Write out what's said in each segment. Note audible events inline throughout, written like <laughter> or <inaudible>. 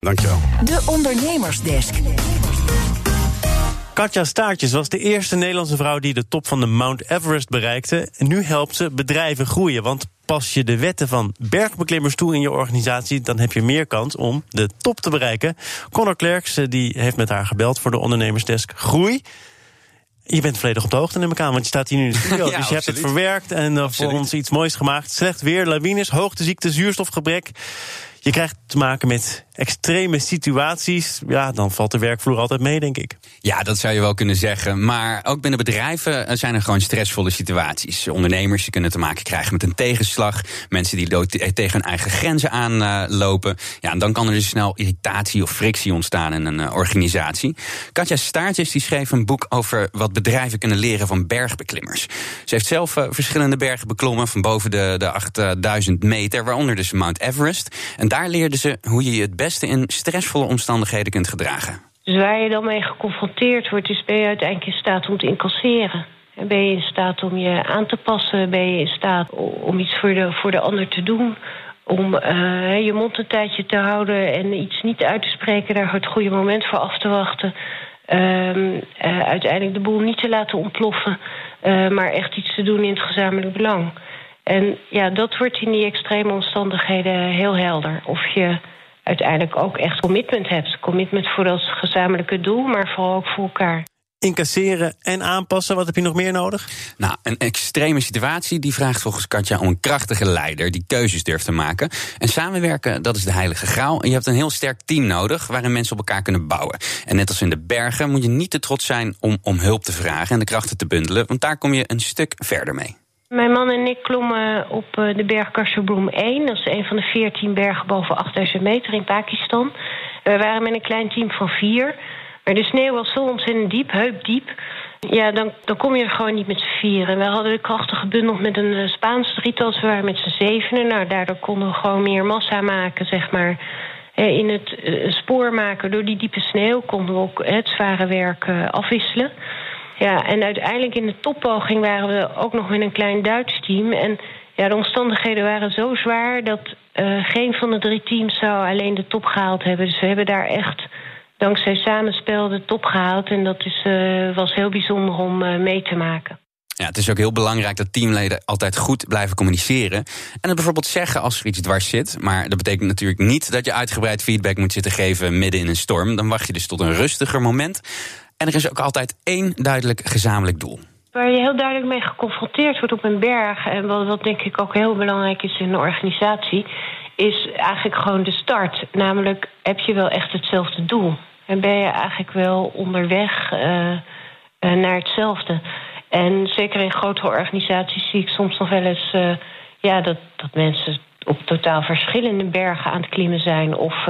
Dankjewel. De Ondernemersdesk. Katja Staartjes was de eerste Nederlandse vrouw die de top van de Mount Everest bereikte. En nu helpt ze bedrijven groeien. Want pas je de wetten van bergbeklimmers toe in je organisatie, dan heb je meer kans om de top te bereiken. Connor Klerks eh, die heeft met haar gebeld voor de Ondernemersdesk Groei. Je bent volledig op de hoogte, neem ik aan, want je staat hier nu in de studio. <laughs> Ja, dus je hebt het verwerkt en uh, voor ons iets moois gemaakt. Slecht weer, lawines, hoogteziekte, zuurstofgebrek. Je krijgt te maken met extreme situaties. Ja, dan valt de werkvloer altijd mee, denk ik. Ja, dat zou je wel kunnen zeggen. Maar ook binnen bedrijven eh, zijn er gewoon stressvolle situaties. Ondernemers die kunnen te maken krijgen met een tegenslag. Mensen die eh, tegen hun eigen grenzen aanlopen. Ja, en dan kan er dus snel irritatie of frictie ontstaan in een eh, organisatie. Katja Staartjes die schreef een boek over wat bedrijven kunnen leren van bergbeklimmers. Ze heeft zelf verschillende bergen beklommen van boven de, de 8000 meter, waaronder dus Mount Everest. En daar leerde ze hoe je je het beste in stressvolle omstandigheden kunt gedragen. Dus waar je dan mee geconfronteerd wordt, is ben je uiteindelijk in staat om te incasseren. En ben je in staat om je aan te passen? Ben je in staat om iets voor de, voor de ander te doen? Om eh, je mond een tijdje te houden en iets niet uit te spreken, daar het goede moment voor af te wachten. Ehm, eh, uiteindelijk de boel niet te laten ontploffen, eh, maar echt iets te doen in het gezamenlijk belang. En ja, dat wordt in die extreme omstandigheden heel helder. Of je uiteindelijk ook echt commitment hebt. Commitment voor dat gezamenlijke doel, maar vooral ook voor elkaar. Incasseren en aanpassen, wat heb je nog meer nodig? Nou, een extreme situatie die vraagt volgens Katja om een krachtige leider die keuzes durft te maken. En samenwerken, dat is de heilige graal. En je hebt een heel sterk team nodig waarin mensen op elkaar kunnen bouwen. En net als in de bergen moet je niet te trots zijn om, om hulp te vragen en de krachten te bundelen, want daar kom je een stuk verder mee. Mijn man en ik klommen op eh, de berg Kasherbloem 1. Dat is een van de 14 bergen boven 8000 meter in Pakistan. We waren met een klein team van vier. Maar de sneeuw was zo ontzettend diep, heupdiep. Ja, dan, dan kom je er gewoon niet met z'n vieren. We hadden de krachten gebundeld met een eh, Spaans drietal. Dus we waren met z'n zevenen. Nou, daardoor konden we gewoon meer massa maken, zeg maar. Eh, In het spoor maken door die diepe sneeuw konden we ook het zware werk afwisselen. Ja, en uiteindelijk in de toppoging waren we ook nog met een klein Duits team. En ja, de omstandigheden waren zo zwaar dat eh, geen van de drie teams zou alleen de top gehaald hebben. Dus we hebben daar echt dankzij samenspel de top gehaald. En dat is, eh, was heel bijzonder om eh, mee te maken. Ja, het is ook heel belangrijk dat teamleden altijd goed blijven communiceren. En het bijvoorbeeld zeggen als er iets dwars zit. Maar dat betekent natuurlijk niet dat je uitgebreid feedback moet zitten geven midden in een storm. Dan wacht je dus tot een rustiger moment. En er is ook altijd één duidelijk gezamenlijk doel. Waar je heel duidelijk mee geconfronteerd wordt op een berg, en wat, wat denk ik ook heel belangrijk is in een organisatie, is eigenlijk gewoon de start. Namelijk, heb je wel echt hetzelfde doel? En ben je eigenlijk wel onderweg eh, eh, naar hetzelfde? En zeker in grotere organisaties zie ik soms nog wel eens eh, ja, dat, dat mensen op totaal verschillende bergen aan het klimmen zijn. Of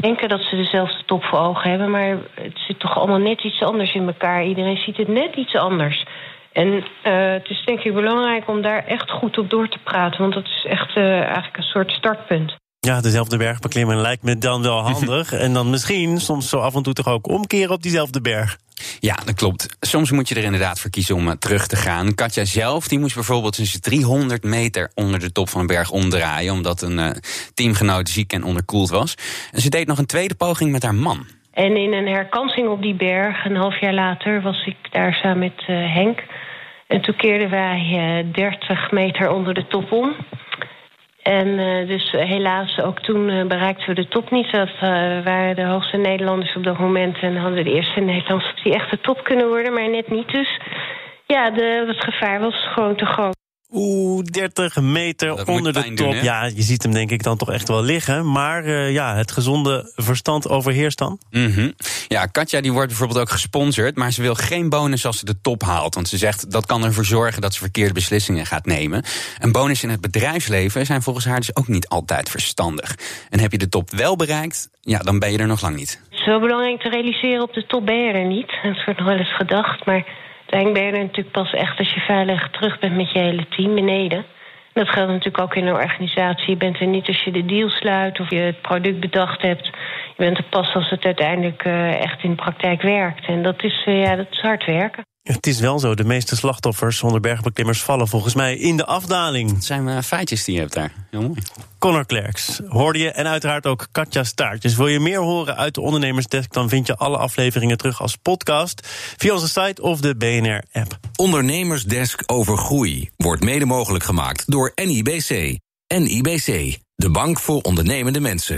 denken dat ze dezelfde top voor ogen hebben. Maar het toch allemaal net iets anders in elkaar. Iedereen ziet het net iets anders. En eh, het is denk ik belangrijk om daar echt goed op door te praten. Want dat is echt eh, eigenlijk een soort startpunt. Ja, dezelfde berg beklimmen lijkt me dan wel handig. <laughs> en dan misschien soms zo af en toe toch ook omkeren op diezelfde berg. Ja, dat klopt. Soms moet je er inderdaad voor kiezen om eh, terug te gaan. Katja zelf die moest bijvoorbeeld tussen 300 meter onder de top van een berg omdraaien... omdat een eh, teamgenoot ziek en onderkoeld was. En ze deed nog een tweede poging met haar man. En in een herkansing op die berg, een half jaar later, was ik daar samen met eh, Henk. En toen keerden wij eh 30 meter onder de top om. En eh, dus helaas, ook toen bereikten we de top niet. Dat waren de hoogste Nederlanders op dat moment. En hadden we de eerste Nederlanders die echt de top kunnen worden, maar net niet. Dus ja, de, het gevaar was gewoon te groot. Oeh, 30 meter Dat onder de top. doen, ja, je ziet hem denk ik dan toch echt wel liggen. Maar eh, ja, het gezonde verstand overheerst dan. Mhm. Ja, Katja die wordt bijvoorbeeld ook gesponsord, maar ze wil geen bonus als ze de top haalt. Want ze zegt dat kan ervoor zorgen dat ze verkeerde beslissingen gaat nemen. En bonus in het bedrijfsleven zijn volgens haar dus ook niet altijd verstandig. En heb je de top wel bereikt, ja, dan ben je er nog lang niet. Wel belangrijk te realiseren, op de top ben je er niet. Het wordt nog wel eens gedacht, maar uiteindelijk ben je er natuurlijk pas echt als je veilig terug bent met je hele team beneden. En dat geldt natuurlijk ook in een organisatie. Je bent er niet als je de deal sluit of je het product bedacht hebt. Je bent er pas als het uiteindelijk eh, echt in de praktijk werkt. En dat is, eh, ja, dat is hard werken. Het is wel zo, de meeste slachtoffers onder bergbeklimmers vallen volgens mij in de afdaling. Het zijn uh, feitjes die je hebt daar. Heel mooi. Connor Klerks hoorde je en uiteraard ook Katja Staartjes. Wil je meer horen uit de Ondernemersdesk, dan vind je alle afleveringen terug als podcast via onze site of de BNR-app. Ondernemersdesk over groei wordt mede mogelijk gemaakt door NIBC. NIBC, de bank voor ondernemende mensen.